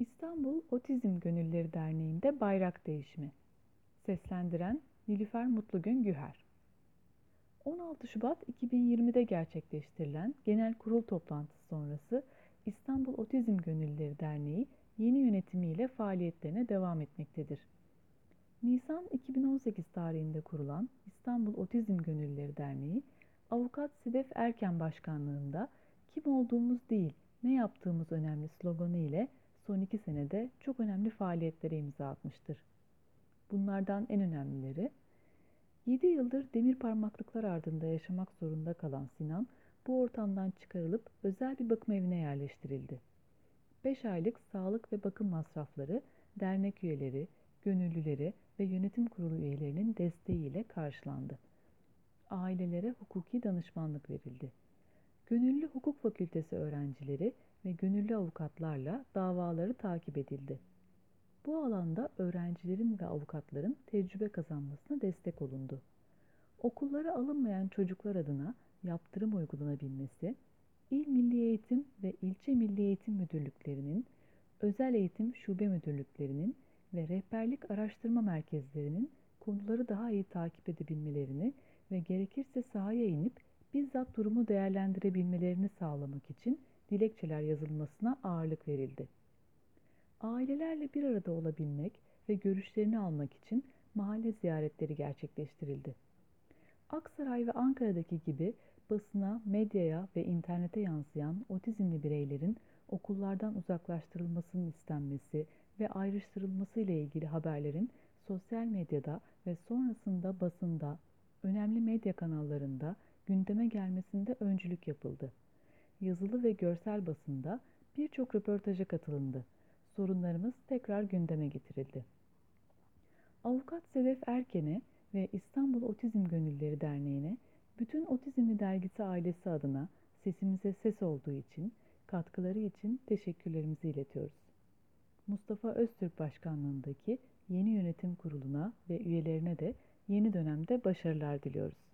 İstanbul Otizm Gönülleri Derneği'nde bayrak değişimi. Seslendiren Nilüfer Mutlugün Güher. 16 Şubat 2020'de gerçekleştirilen genel kurul toplantısı sonrası İstanbul Otizm Gönülleri Derneği yeni yönetimiyle faaliyetlerine devam etmektedir. Nisan 2018 tarihinde kurulan İstanbul Otizm Gönülleri Derneği, Avukat Sedef Erken Başkanlığında kim olduğumuz değil, ne yaptığımız önemli sloganı ile son iki senede çok önemli faaliyetlere imza atmıştır. Bunlardan en önemlileri, 7 yıldır demir parmaklıklar ardında yaşamak zorunda kalan Sinan, bu ortamdan çıkarılıp özel bir bakım evine yerleştirildi. 5 aylık sağlık ve bakım masrafları dernek üyeleri, gönüllüleri ve yönetim kurulu üyelerinin desteğiyle karşılandı. Ailelere hukuki danışmanlık verildi. Gönüllü hukuk fakültesi öğrencileri ve gönüllü avukatlarla davaları takip edildi. Bu alanda öğrencilerin ve avukatların tecrübe kazanmasına destek olundu. Okullara alınmayan çocuklar adına yaptırım uygulanabilmesi, İl Milli Eğitim ve İlçe Milli Eğitim Müdürlüklerinin, özel eğitim şube müdürlüklerinin ve rehberlik araştırma merkezlerinin konuları daha iyi takip edebilmelerini ve gerekirse sahaya inip bizzat durumu değerlendirebilmelerini sağlamak için dilekçeler yazılmasına ağırlık verildi. Ailelerle bir arada olabilmek ve görüşlerini almak için mahalle ziyaretleri gerçekleştirildi. Aksaray ve Ankara'daki gibi basına, medyaya ve internete yansıyan otizmli bireylerin okullardan uzaklaştırılmasının istenmesi ve ayrıştırılması ile ilgili haberlerin sosyal medyada ve sonrasında basında, önemli medya kanallarında gündeme gelmesinde öncülük yapıldı. Yazılı ve görsel basında birçok röportaja katılındı. Sorunlarımız tekrar gündeme getirildi. Avukat Sedef Erken'e ve İstanbul Otizm Gönülleri Derneği'ne bütün Otizmli Dergisi ailesi adına sesimize ses olduğu için, katkıları için teşekkürlerimizi iletiyoruz. Mustafa Öztürk Başkanlığındaki yeni yönetim kuruluna ve üyelerine de yeni dönemde başarılar diliyoruz.